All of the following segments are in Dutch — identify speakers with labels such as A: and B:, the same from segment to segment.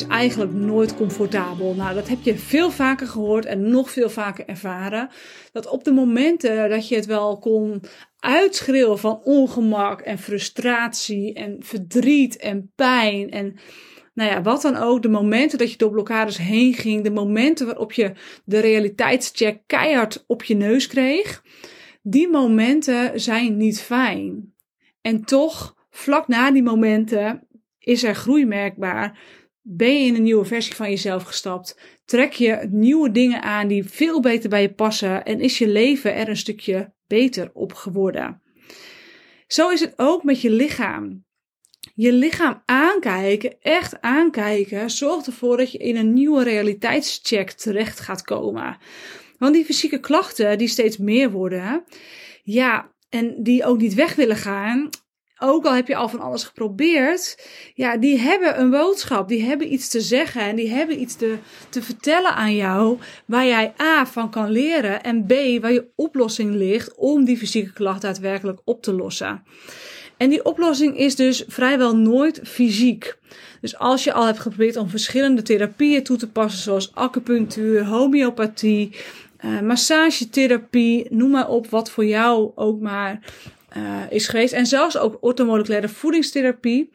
A: is eigenlijk nooit comfortabel. Nou, dat heb je veel vaker gehoord en nog veel vaker ervaren. Dat op de momenten dat je het wel kon uitschreeuwen van ongemak en frustratie en verdriet en pijn en nou ja, wat dan ook, de momenten dat je door blokkades heen ging, de momenten waarop je de realiteitscheck keihard op je neus kreeg, die momenten zijn niet fijn. En toch, vlak na die momenten, is er groei merkbaar. Ben je in een nieuwe versie van jezelf gestapt? Trek je nieuwe dingen aan die veel beter bij je passen? En is je leven er een stukje beter op geworden? Zo is het ook met je lichaam. Je lichaam aankijken, echt aankijken, zorgt ervoor dat je in een nieuwe realiteitscheck terecht gaat komen. Want die fysieke klachten die steeds meer worden, ja, en die ook niet weg willen gaan, ook al heb je al van alles geprobeerd, ja, die hebben een boodschap, die hebben iets te zeggen en die hebben iets te, te vertellen aan jou waar jij A van kan leren en B waar je oplossing ligt om die fysieke klacht daadwerkelijk op te lossen. En die oplossing is dus vrijwel nooit fysiek. Dus als je al hebt geprobeerd om verschillende therapieën toe te passen, zoals acupunctuur, homeopathie, uh, massagetherapie, noem maar op wat voor jou ook maar uh, is geweest. En zelfs ook orthomoleculaire voedingstherapie.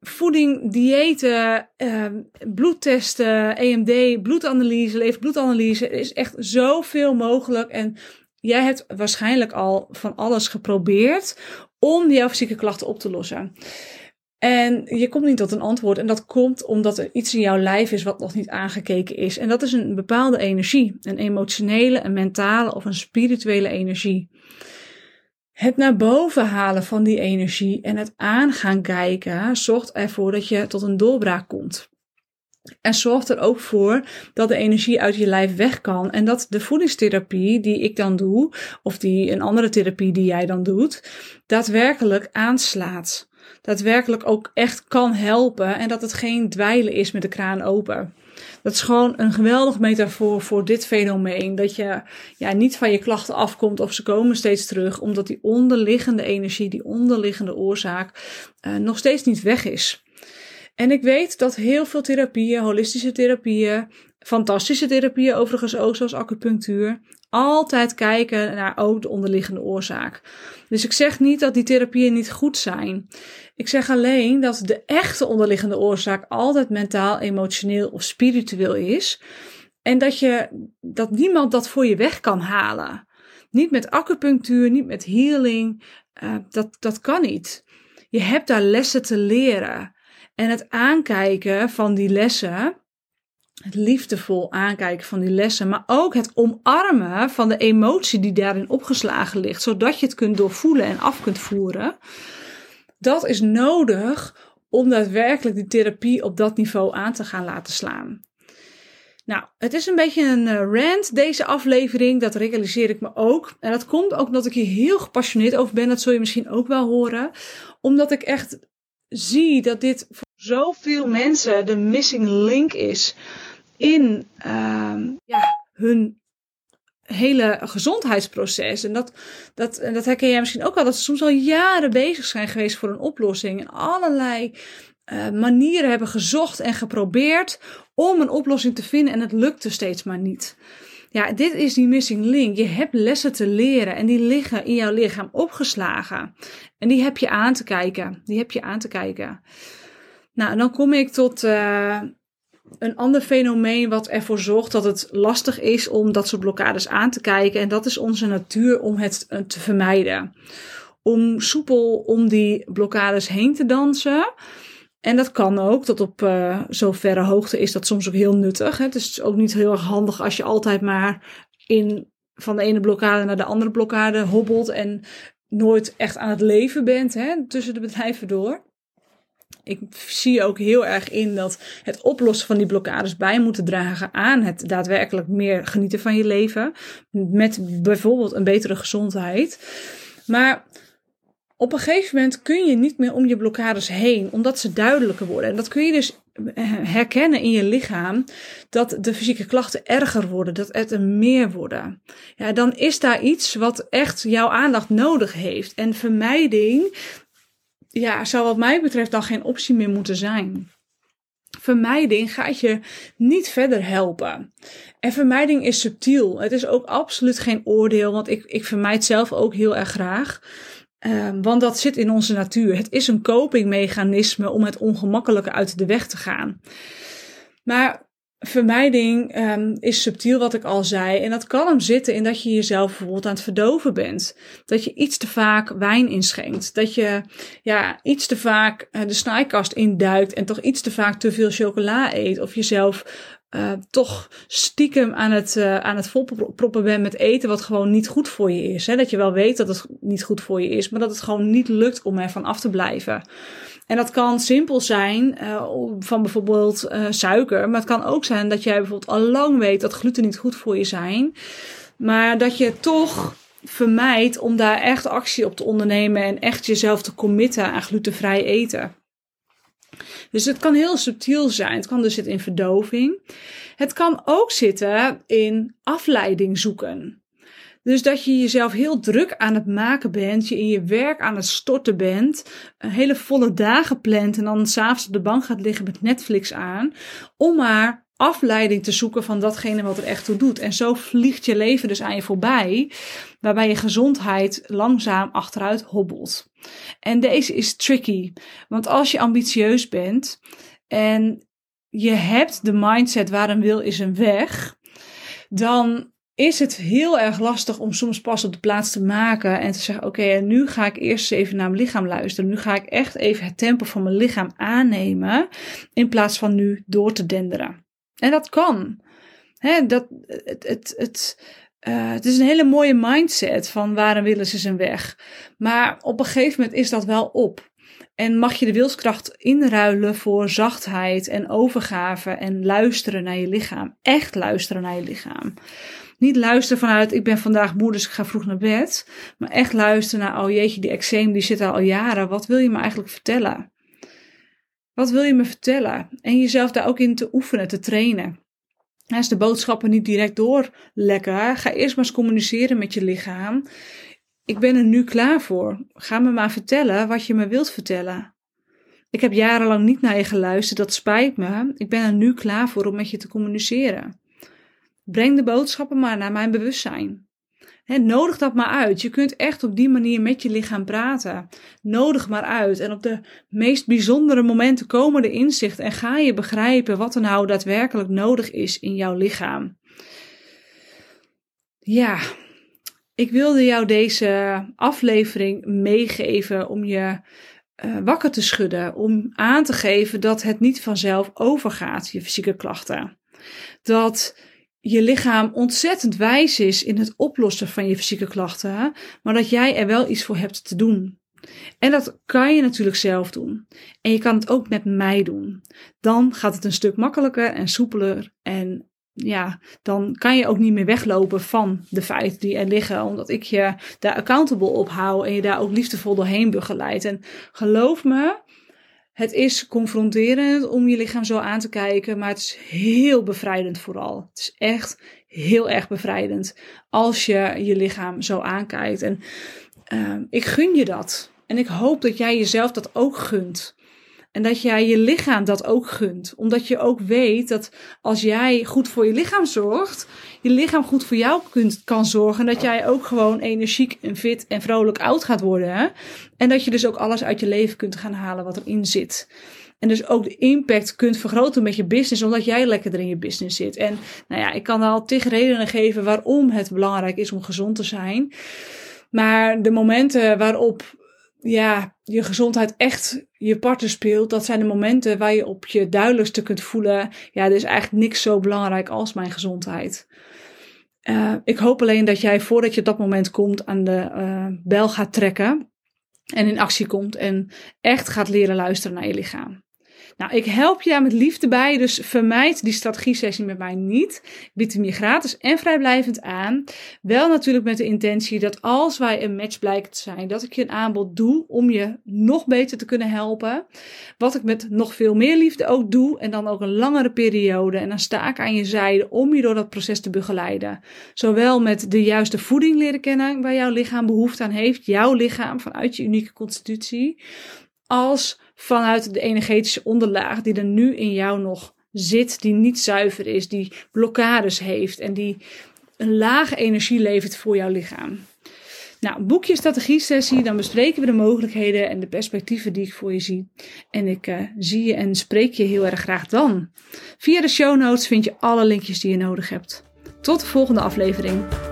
A: Voeding, diëten, uh, bloedtesten, EMD, bloedanalyse, leverbloedanalyse. Er is echt zoveel mogelijk. En jij hebt waarschijnlijk al van alles geprobeerd om jouw fysieke klachten op te lossen. En je komt niet tot een antwoord. En dat komt omdat er iets in jouw lijf is wat nog niet aangekeken is. En dat is een bepaalde energie. Een emotionele, een mentale of een spirituele energie. Het naar boven halen van die energie en het aan gaan kijken zorgt ervoor dat je tot een doorbraak komt. En zorgt er ook voor dat de energie uit je lijf weg kan. En dat de voedingstherapie die ik dan doe, of die een andere therapie die jij dan doet, daadwerkelijk aanslaat. Daadwerkelijk ook echt kan helpen en dat het geen dweilen is met de kraan open. Dat is gewoon een geweldig metafoor voor dit fenomeen. Dat je ja, niet van je klachten afkomt of ze komen steeds terug, omdat die onderliggende energie, die onderliggende oorzaak, uh, nog steeds niet weg is. En ik weet dat heel veel therapieën, holistische therapieën, fantastische therapieën overigens ook, zoals acupunctuur, altijd kijken naar ook de onderliggende oorzaak. Dus ik zeg niet dat die therapieën niet goed zijn. Ik zeg alleen dat de echte onderliggende oorzaak altijd mentaal, emotioneel of spiritueel is. En dat, je, dat niemand dat voor je weg kan halen. Niet met acupunctuur, niet met healing. Uh, dat, dat kan niet. Je hebt daar lessen te leren. En het aankijken van die lessen, het liefdevol aankijken van die lessen, maar ook het omarmen van de emotie die daarin opgeslagen ligt, zodat je het kunt doorvoelen en af kunt voeren. Dat is nodig om daadwerkelijk die therapie op dat niveau aan te gaan laten slaan. Nou, het is een beetje een eh, rant, deze aflevering. Dat realiseer ik me ook. En dat komt ook omdat ik hier heel gepassioneerd over ben. Dat zul je misschien ook wel horen. Omdat ik echt zie dat dit zoveel mensen de missing link is in uh, ja, hun hele gezondheidsproces. En dat, dat, en dat herken jij misschien ook wel, dat ze soms al jaren bezig zijn geweest voor een oplossing. En allerlei uh, manieren hebben gezocht en geprobeerd om een oplossing te vinden en het lukte steeds maar niet. Ja, dit is die missing link. Je hebt lessen te leren en die liggen in jouw lichaam opgeslagen. En die heb je aan te kijken. Die heb je aan te kijken. Nou, dan kom ik tot uh, een ander fenomeen wat ervoor zorgt dat het lastig is om dat soort blokkades aan te kijken. En dat is onze natuur om het eh, te vermijden. Om soepel om die blokkades heen te dansen. En dat kan ook, tot op uh, zoverre hoogte is dat soms ook heel nuttig. Hè. Het is ook niet heel erg handig als je altijd maar in, van de ene blokkade naar de andere blokkade hobbelt en nooit echt aan het leven bent hè, tussen de bedrijven door. Ik zie ook heel erg in dat het oplossen van die blokkades bij moeten dragen aan het daadwerkelijk meer genieten van je leven. Met bijvoorbeeld een betere gezondheid. Maar op een gegeven moment kun je niet meer om je blokkades heen, omdat ze duidelijker worden. En dat kun je dus eh, herkennen in je lichaam, dat de fysieke klachten erger worden, dat het er meer worden. Ja, dan is daar iets wat echt jouw aandacht nodig heeft. En vermijding, ja, zou wat mij betreft dan geen optie meer moeten zijn. vermijding gaat je niet verder helpen. En vermijding is subtiel. Het is ook absoluut geen oordeel, want ik, ik vermijd zelf ook heel erg graag. Um, want dat zit in onze natuur. Het is een copingmechanisme om het ongemakkelijke uit de weg te gaan. Maar vermijding um, is subtiel, wat ik al zei. En dat kan hem zitten in dat je jezelf bijvoorbeeld aan het verdoven bent. Dat je iets te vaak wijn inschenkt. Dat je ja, iets te vaak uh, de snijkast induikt en toch iets te vaak te veel chocola eet. Of jezelf uh, toch stiekem aan het, uh, aan het volproppen bent met eten wat gewoon niet goed voor je is. Hè? Dat je wel weet dat het niet goed voor je is, maar dat het gewoon niet lukt om ervan af te blijven. En dat kan simpel zijn uh, van bijvoorbeeld uh, suiker. Maar het kan ook zijn dat jij bijvoorbeeld al lang weet dat gluten niet goed voor je zijn. Maar dat je toch vermijdt om daar echt actie op te ondernemen en echt jezelf te committen aan glutenvrij eten. Dus het kan heel subtiel zijn. Het kan dus zitten in verdoving. Het kan ook zitten in afleiding zoeken. Dus dat je jezelf heel druk aan het maken bent, je in je werk aan het storten bent, een hele volle dagen plant en dan s'avonds op de bank gaat liggen met Netflix aan, om maar afleiding te zoeken van datgene wat er echt toe doet. En zo vliegt je leven dus aan je voorbij, waarbij je gezondheid langzaam achteruit hobbelt. En deze is tricky, want als je ambitieus bent en je hebt de mindset waar een wil is een weg, dan is het heel erg lastig om soms pas op de plaats te maken en te zeggen: Oké, nu ga ik eerst even naar mijn lichaam luisteren. Nu ga ik echt even het tempo van mijn lichaam aannemen, in plaats van nu door te denderen. En dat kan. Dat, het, het, het, uh, het is een hele mooie mindset van waarom willen ze zijn weg. Maar op een gegeven moment is dat wel op. En mag je de wilskracht inruilen voor zachtheid en overgave en luisteren naar je lichaam. Echt luisteren naar je lichaam. Niet luisteren vanuit ik ben vandaag moe dus ik ga vroeg naar bed. Maar echt luisteren naar oh jeetje die eczeem die zit al jaren. Wat wil je me eigenlijk vertellen? Wat wil je me vertellen? En jezelf daar ook in te oefenen, te trainen. Als de boodschappen niet direct doorlekken, ga eerst maar eens communiceren met je lichaam. Ik ben er nu klaar voor. Ga me maar vertellen wat je me wilt vertellen. Ik heb jarenlang niet naar je geluisterd, dat spijt me. Ik ben er nu klaar voor om met je te communiceren. Breng de boodschappen maar naar mijn bewustzijn. Nodig dat maar uit. Je kunt echt op die manier met je lichaam praten. Nodig maar uit. En op de meest bijzondere momenten komen de inzichten en ga je begrijpen wat er nou daadwerkelijk nodig is in jouw lichaam. Ja, ik wilde jou deze aflevering meegeven om je uh, wakker te schudden. Om aan te geven dat het niet vanzelf overgaat, je fysieke klachten. Dat je lichaam ontzettend wijs is in het oplossen van je fysieke klachten, maar dat jij er wel iets voor hebt te doen. En dat kan je natuurlijk zelf doen. En je kan het ook met mij doen. Dan gaat het een stuk makkelijker en soepeler. En ja, dan kan je ook niet meer weglopen van de feiten die er liggen, omdat ik je daar accountable op hou en je daar ook liefdevol doorheen begeleid. En geloof me, het is confronterend om je lichaam zo aan te kijken, maar het is heel bevrijdend vooral. Het is echt heel erg bevrijdend als je je lichaam zo aankijkt. En uh, ik gun je dat. En ik hoop dat jij jezelf dat ook gunt. En dat jij je lichaam dat ook gunt. Omdat je ook weet dat als jij goed voor je lichaam zorgt, je lichaam goed voor jou kunt, kan zorgen. Dat jij ook gewoon energiek en fit en vrolijk oud gaat worden. Hè? En dat je dus ook alles uit je leven kunt gaan halen wat erin zit. En dus ook de impact kunt vergroten met je business, omdat jij lekkerder in je business zit. En nou ja, ik kan al tig redenen geven waarom het belangrijk is om gezond te zijn. Maar de momenten waarop ja, je gezondheid echt je partner speelt, dat zijn de momenten waar je op je duidelijkste kunt voelen, ja, er is eigenlijk niks zo belangrijk als mijn gezondheid. Uh, ik hoop alleen dat jij voordat je dat moment komt aan de uh, bel gaat trekken en in actie komt en echt gaat leren luisteren naar je lichaam. Nou, ik help je daar met liefde bij, dus vermijd die strategie-sessie met mij niet. Bied hem je gratis en vrijblijvend aan. Wel natuurlijk met de intentie dat als wij een match blijken te zijn, dat ik je een aanbod doe om je nog beter te kunnen helpen. Wat ik met nog veel meer liefde ook doe en dan ook een langere periode. En dan sta ik aan je zijde om je door dat proces te begeleiden. Zowel met de juiste voeding leren kennen waar jouw lichaam behoefte aan heeft, jouw lichaam vanuit je unieke constitutie als vanuit de energetische onderlaag die er nu in jou nog zit, die niet zuiver is, die blokkades heeft en die een lage energie levert voor jouw lichaam. Nou, boek je strategie-sessie, dan bespreken we de mogelijkheden en de perspectieven die ik voor je zie. En ik uh, zie je en spreek je heel erg graag dan. Via de show notes vind je alle linkjes die je nodig hebt. Tot de volgende aflevering.